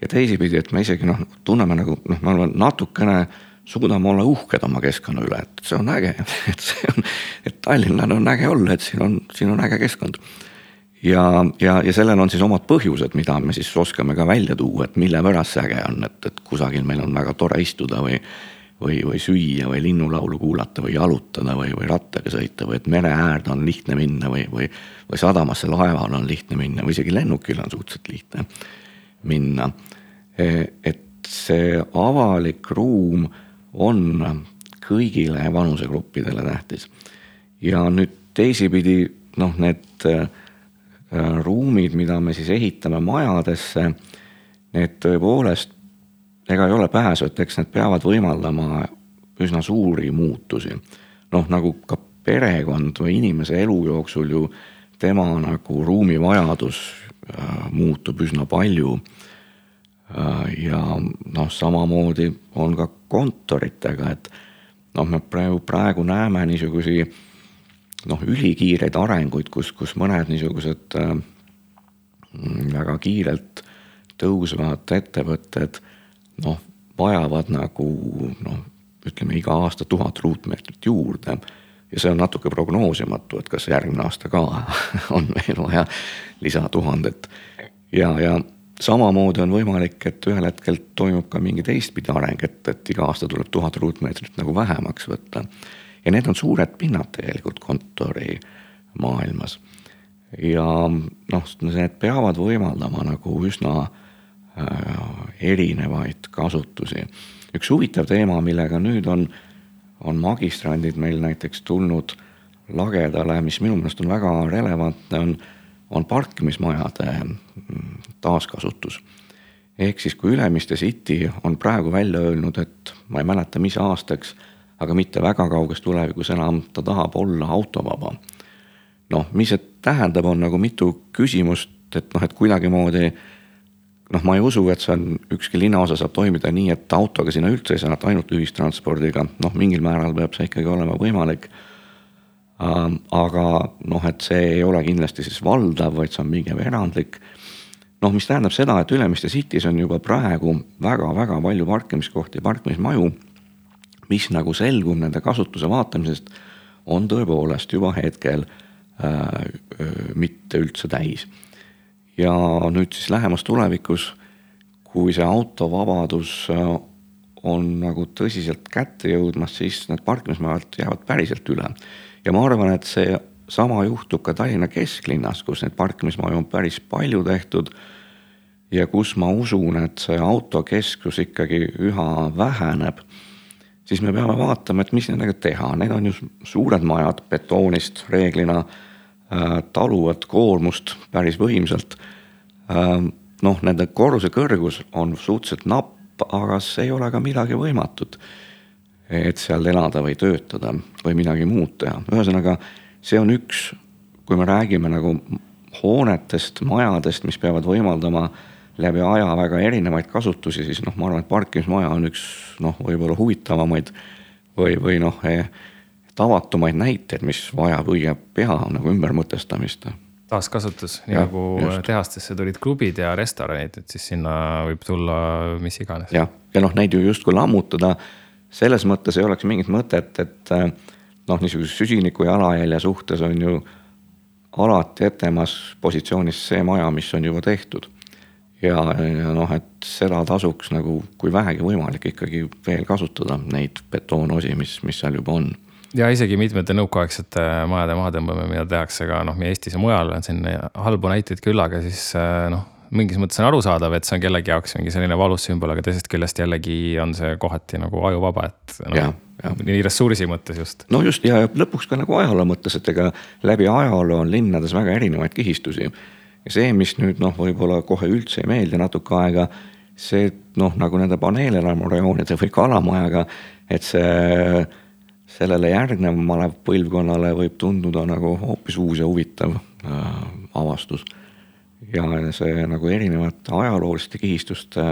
ja teisipidi, et me isegi noh, tunneme nagu noh, me oleme natukene, suudame olla uhked oma keskkonna üle, et see on äge, *laughs* et see on, et Tallinnal on äge olla, et siin on, siin on äge keskkond. ja, ja, ja sellel on siis omad põhjused, mida me siis oskame ka välja tuua, et mille pärast see äge on, et, et kusagil meil on väga tore istuda või või, või süüa või linnulaulu kuulata või jalutada või, või rattaga sõita või et mere äärde on lihtne minna või, või, või sadamasse laeval on lihtne minna või isegi lennukil on suhteliselt lihtne minna. E, et see avalik ruum on kõigile vanusegruppidele tähtis. ja nüüd teisipidi noh, need äh, ruumid, mida me siis ehitame majadesse, need tõepoolest ega ei ole pääsu, et eks need peavad võimaldama üsna suuri muutusi. noh, nagu ka perekond või inimese elu jooksul ju tema nagu ruumivajadus äh, muutub üsna palju äh,. ja noh, samamoodi on ka kontoritega, et noh, me praegu, praegu näeme niisugusi noh, ülikiireid arenguid, kus, kus mõned niisugused äh, väga kiirelt tõusvad ettevõtted noh, vajavad nagu noh, ütleme iga aasta tuhat ruutmeetrit juurde. ja see on natuke prognoosimatu, et kas järgmine aasta ka *laughs* on meil vaja lisatuhandet. ja, ja samamoodi on võimalik, et ühel hetkel toimub ka mingi teistpidi areng, et, et iga aasta tuleb tuhat ruutmeetrit nagu vähemaks võtta. ja need on suured pinnad tegelikult kontorimaailmas. ja noh, need peavad võimaldama nagu üsna erinevaid kasutusi. üks huvitav teema, millega nüüd on, on magistrandid meil näiteks tulnud lagedale, mis minu meelest on väga relevantne, on, on parkimismajade mm, taaskasutus. ehk siis, kui Ülemiste City on praegu välja öelnud, et ma ei mäleta, mis aastaks, aga mitte väga kauges tulevikus enam ta tahab olla autovaba. noh, mis see tähendab, on nagu mitu küsimust, et noh, et kuidagimoodi noh, ma ei usu, et on, ükski linnaosa saab toimida nii, et autoga sinna üldse ei saa, et ainult ühistranspordiga, noh, mingil määral peab see ikkagi olema võimalik. aga noh, et see ei ole kindlasti siis valdav, vaid see on pigem erandlik. noh, mis tähendab seda, et Ülemiste City's on juba praegu väga-väga palju parkimiskohti, parkimismaju, mis nagu selgub nende kasutuse vaatamisest, on tõepoolest juba hetkel äh, mitte üldse täis ja nüüd siis lähemas tulevikus, kui see autovabadus äh, on nagu tõsiselt kätte jõudmas, siis need parkimismajad jäävad päriselt üle. ja ma arvan, et see sama juhtub ka Tallinna kesklinnas, kus neid parkimismaju on päris palju tehtud. ja kus ma usun, et see autokeskus ikkagi üha väheneb. siis me peame vaatama, et mis nendega teha, need on ju suured majad betoonist reeglina taluvad koormust päris võimsalt. Ähm, noh, nende korruse kõrgus on suhteliselt napp, aga see ei ole ka midagi võimatut. et seal elada või töötada või midagi muud teha, ühesõnaga see on üks, kui me räägime nagu hoonetest, majadest, mis peavad võimaldama läbi aja väga erinevaid kasutusi, siis noh, ma arvan, et parkimismaja on üks noh, võib-olla huvitavamaid või, või noh eh, tavatumaid näiteid, mis vajab õige pea nagu ümbermõtestamist. taaskasutus, nii nagu tehastesse tulid klubid ja restoranid, et siis sinna võib tulla mis iganes. jah, ja noh, neid ju justkui lammutada, selles mõttes ei oleks mingit mõtet, et äh, noh, niisuguse süsiniku jalajälje suhtes on ju alati etemas positsioonis see maja, mis on juba tehtud. ja, ja noh, et seda tasuks nagu, kui vähegi võimalik, ikkagi veel kasutada, neid betoonosi, mis, mis seal juba on ja isegi mitmete nõukaaegsete majade mahatõmbamine, mida tehakse ka noh, Eestis ja mujal on siin halbu näiteid küll, aga siis äh, noh, mingis mõttes on arusaadav, et see on kellegi jaoks mingi selline valus sümbol, aga teisest küljest jällegi on see kohati nagu ajuvaba, et noh, nii ressursi mõttes just. no just ja lõpuks ka nagu ajaloo mõttes, et ega läbi ajaloo on linnades väga erinevaid kihistusi. ja see, mis nüüd noh, võib-olla kohe üldse ei meeldi natuke aega, see noh, nagu nende paneelelamu-rajoonide või kalamajaga, et see sellele järgnevale põlvkonnale võib tunduda nagu hoopis uus ja huvitav äh, avastus. ja see nagu erinevate ajalooliste kihistuste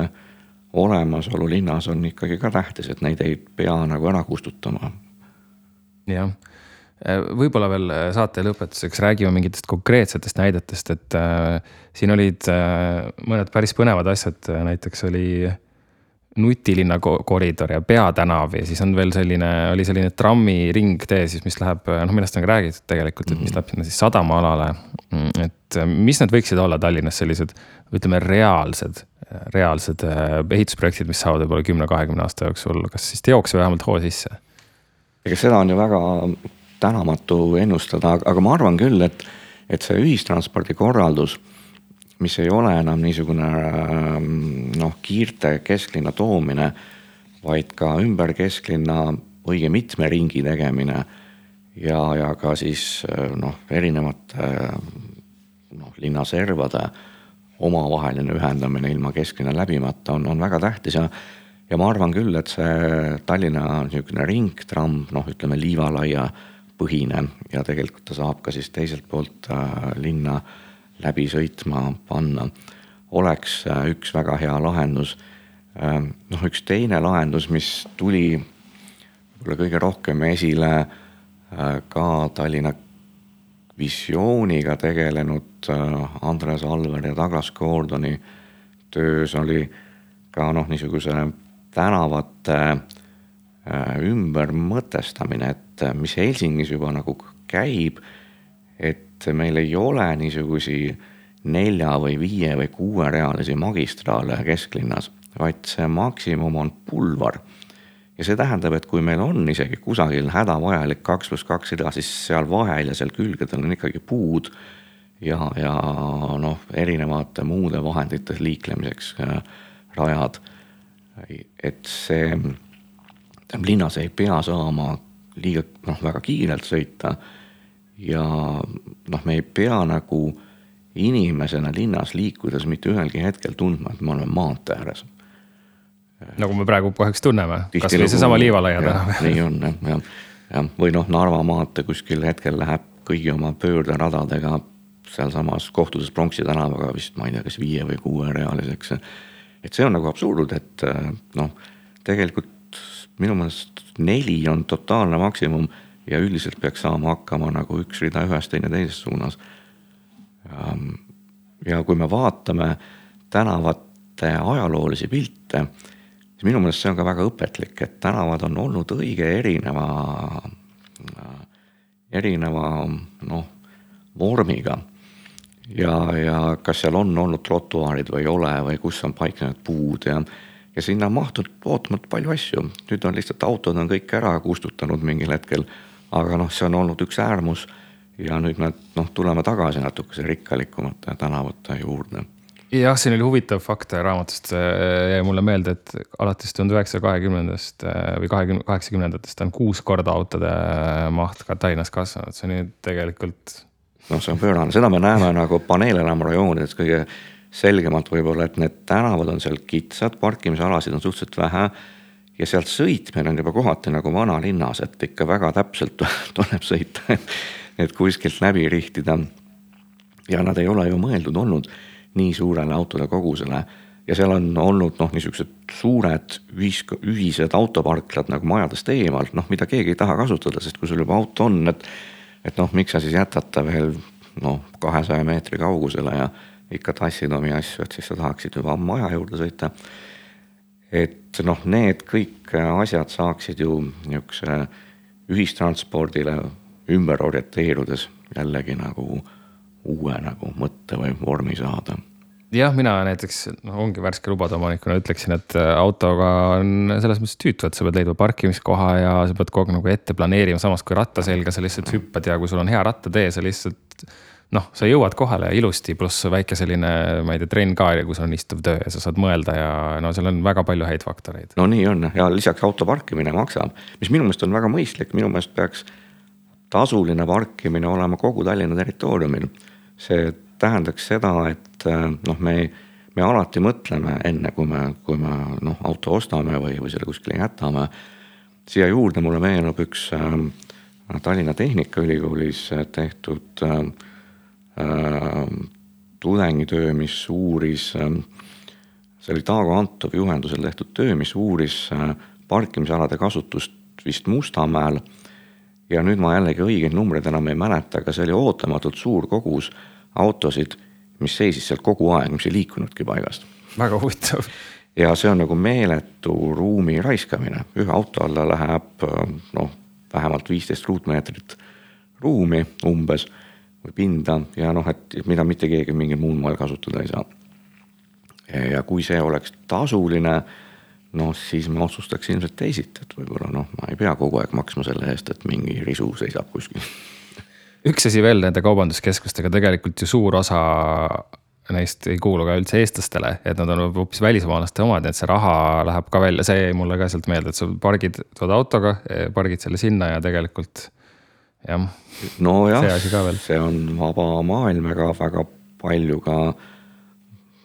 olemasolu linnas on ikkagi ka tähtis, et neid ei pea nagu ära kustutama jah, võib-olla veel saate lõpetuseks räägime mingitest konkreetsetest näidetest, et äh, siin olid äh, mõned päris põnevad asjad, näiteks oli nutilinna ko- koridor ja peatänav ja siis on veel selline, oli selline trammiringtee siis, mis läheb, noh, millest on ka räägitud tegelikult, et mis läheb sinna siis sadamaalale. et mis need võiksid olla Tallinnas sellised, ütleme, reaalsed, reaalsed äh, ehitusprojektid, mis saavad võib-olla kümne-kahekümne aasta jooksul, kas siis teoks või vähemalt hoo sisse? ega seda on ju väga tänamatu ennustada, aga ma arvan küll, et, et see ühistranspordi korraldus, mis ei ole enam niisugune ähm, noh, kiirte kesklinna toomine, vaid ka ümber kesklinna õige mitme ringi tegemine ja, ja ka siis äh, noh, erinevate noh, linnaservade omavaheline ühendamine ilma kesklinna läbimata on, on väga tähtis ja ja ma arvan küll, et see Tallinna niisugune ringtramm, noh, ütleme liivalaia põhine ja tegelikult ta saab ka siis teiselt poolt äh, linna läbi sõitma panna, oleks äh, üks väga hea lahendus äh,. noh, üks teine lahendus, mis tuli võib-olla kõige rohkem esile äh, ka Tallinna visiooniga tegelenud äh, Andres Alver ja Douglas Gordoni töös oli ka noh, niisuguse tänavate ümbermõtestamine, et mis Helsingis juba nagu käib, et meil ei ole niisugusi nelja või viie või kuuerealisi magistraale kesklinnas, vaid see maksimum on pulvar. ja see tähendab, et kui meil on isegi kusagil hädavajalik kaks pluss kaks rida, siis seal vahel ja seal külgedel on ikkagi puud ja, ja noh, erinevate muude vahendite liiklemiseks äh, rajad et see, tähendab linnas ei pea saama liiga noh, väga kiirelt sõita. Ja noh, me ei pea nagu inimesena linnas liikudes mitte ühelgi hetkel tundma, et me oleme maantee ääres. nagu me praegu kahjuks tunneme, kasvõi seesama Liivalaia tänav. nii on jah, jah, jah, või noh, Narva maantee kuskil hetkel läheb kõigi oma pöörderadadega sealsamas kohtudes Pronksi tänavaga vist ma ei tea, kas viie või kuuerealiseks et see on nagu absurd, et noh, tegelikult minu meelest neli on totaalne maksimum ja üldiselt peaks saama hakkama nagu üks rida ühes, teine teises suunas. ja kui me vaatame tänavate ajaloolisi pilte, siis minu meelest see on ka väga õpetlik, et tänavad on olnud õige erineva, erineva noh, vormiga ja, ja kas seal on olnud trotuaarid või ei ole või kus on paiknenud puud ja, ja sinna on mahtunud ootamatult palju asju. nüüd on lihtsalt autod on kõik ära kustutanud mingil hetkel, aga noh, see on olnud üks äärmus ja nüüd me noh, tuleme tagasi natukese rikkalikumate tänavate juurde. Jah, siin oli huvitav fakt raamatust jäi mulle meelde, et alates tuhande üheksasaja kahekümnendast või kahekümne, kaheksakümnendatest on kuus korda autode maht ka Tallinnas kasvanud, see on ju tegelikult noh, see on pöörane, seda me näeme nagu paneelelamu-rajoonides kõige selgemalt võib-olla, et need tänavad on seal kitsad, parkimisalasid on suhteliselt vähe. Ja sealt sõitmine on juba kohati nagu vanalinnas, et ikka väga täpselt *laughs* tuleb sõita, et kuskilt läbi rihtida. ja nad ei ole ju mõeldud olnud nii suurele autode kogusele ja seal on olnud noh, niisugused suured ühis, ühised autoparklad nagu majadest eemal, noh, mida keegi ei taha kasutada, sest kui sul juba auto on, et et noh, miks sa siis jätad ta veel noh, kahesaja meetri kaugusele ja ikka tassid omi asju, et siis sa tahaksid juba maja juurde sõita. Et noh, need kõik asjad saaksid ju niisuguse ühistranspordile ümber orienteerudes jällegi nagu uue nagu mõtte või vormi saada jah, mina näiteks noh, ongi värske lubade omanikuna ütleksin, et äh, autoga on selles mõttes tüütu, et sa pead leidma parkimiskoha ja sa pead kogu aeg nagu ette planeerima, samas kui ratta selga sa lihtsalt hüppad ja kui sul on hea rattatee, sa lihtsalt. Noh, sa jõuad kohale ilusti, pluss väike selline, ma ei tea, trenn ka, kus on istuv töö ja sa saad mõelda ja no seal on väga palju häid faktoreid. no nii on ja lisaks auto parkimine maksab, mis minu meelest on väga mõistlik, minu meelest peaks tasuline parkimine olema kogu Tallinna territooriumil. see tähendaks seda, et äh, noh, me, me alati mõtleme enne, kui me, kui me noh, auto ostame või, või selle kuskile jätame. siia juurde mulle meenub üks äh, Tallinna Tehnikaülikoolis tehtud äh, tudengitöö, mis uuris äh,, see oli Taago Antov juhendusel tehtud töö, mis uuris äh, parkimisalade kasutust vist Mustamäel ja nüüd ma jällegi õigeid numbreid enam ei mäleta, aga see oli ootamatult suur kogus autosid, mis seisis seal kogu aeg, mis ei liikunudki paigast. väga huvitav. ja see on nagu meeletu ruumi raiskamine, ühe auto alla läheb noh, vähemalt viisteist ruutmeetrit ruumi umbes või pinda ja noh, et mida mitte keegi mingil muul moel kasutada ei saa. ja kui see oleks tasuline noh, siis ma otsustaks ilmselt teisiti, et võib-olla noh, ma ei pea kogu aeg maksma selle eest, et mingi risu seisab kuskil üks asi veel nende kaubanduskeskustega, tegelikult ju suur osa neist ei kuulu ka üldse eestlastele, et nad on hoopis välismaalaste omad, et see raha läheb ka välja, see jäi mulle ka sealt meelde, et sa pargid, tood autoga, pargid selle sinna ja tegelikult jah. nojah, see, on vaba maailm, ega väga palju ka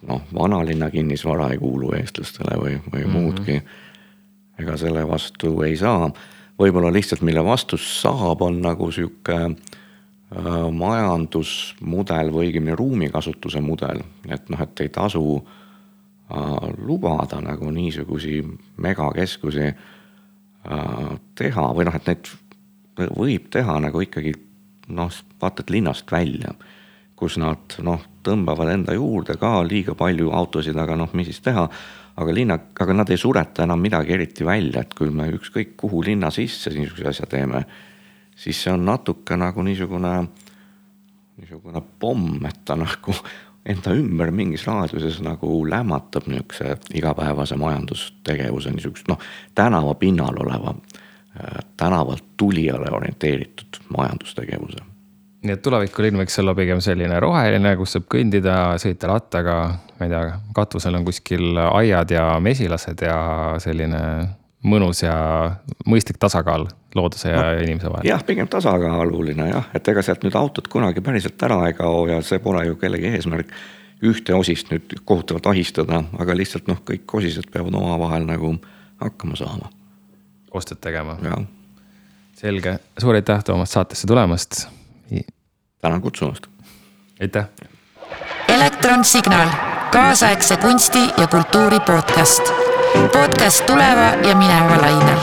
noh, vanalinna kinnisvara ei kuulu eestlastele või, või mm -hmm. muudki. ega selle vastu ei saa, võib-olla lihtsalt mille vastu saab, on nagu sihuke Äh, majandusmudel või õigemini ruumikasutuse mudel, et noh, et ei tasu äh, lubada nagu niisugusi megakeskusi äh, teha või noh, et neid võib teha nagu ikkagi noh, vaata et linnast välja, kus nad noh, tõmbavad enda juurde ka liiga palju autosid, aga noh, mis siis teha. aga linna, aga nad ei sureta enam midagi eriti välja, et kui me ükskõik kuhu linna sisse niisuguse asja teeme siis see on natuke nagu niisugune, niisugune pomm, et ta nagu *laughs* enda ümber mingis raadiuses nagu lämmatab niisuguse igapäevase majandustegevuse niisugust noh, tänavapinnal oleva, äh, tänavalt tulijale orienteeritud majandustegevuse nii et tulevikulinn võiks olla pigem selline roheline, kus saab kõndida, sõita rattaga, ma ei tea, katvusel on kuskil aiad ja mesilased ja selline mõnus ja mõistlik tasakaal looduse ja no, inimese vahel. jah, pigem tasakaaluline jah, et ega sealt nüüd autot kunagi päriselt ära ei kao ja see pole ju kellegi eesmärk ühte osist nüüd kohutavalt ahistada, aga lihtsalt noh, kõik osised peavad omavahel nagu hakkama saama. Koostööd tegema. selge, suur aitäh, Toomas, saatesse tulemast. tänan kutsumast. aitäh. elektronsignaal, kaasaegse kunsti ja kultuuri podcast podcast tuleva ja mineva lainel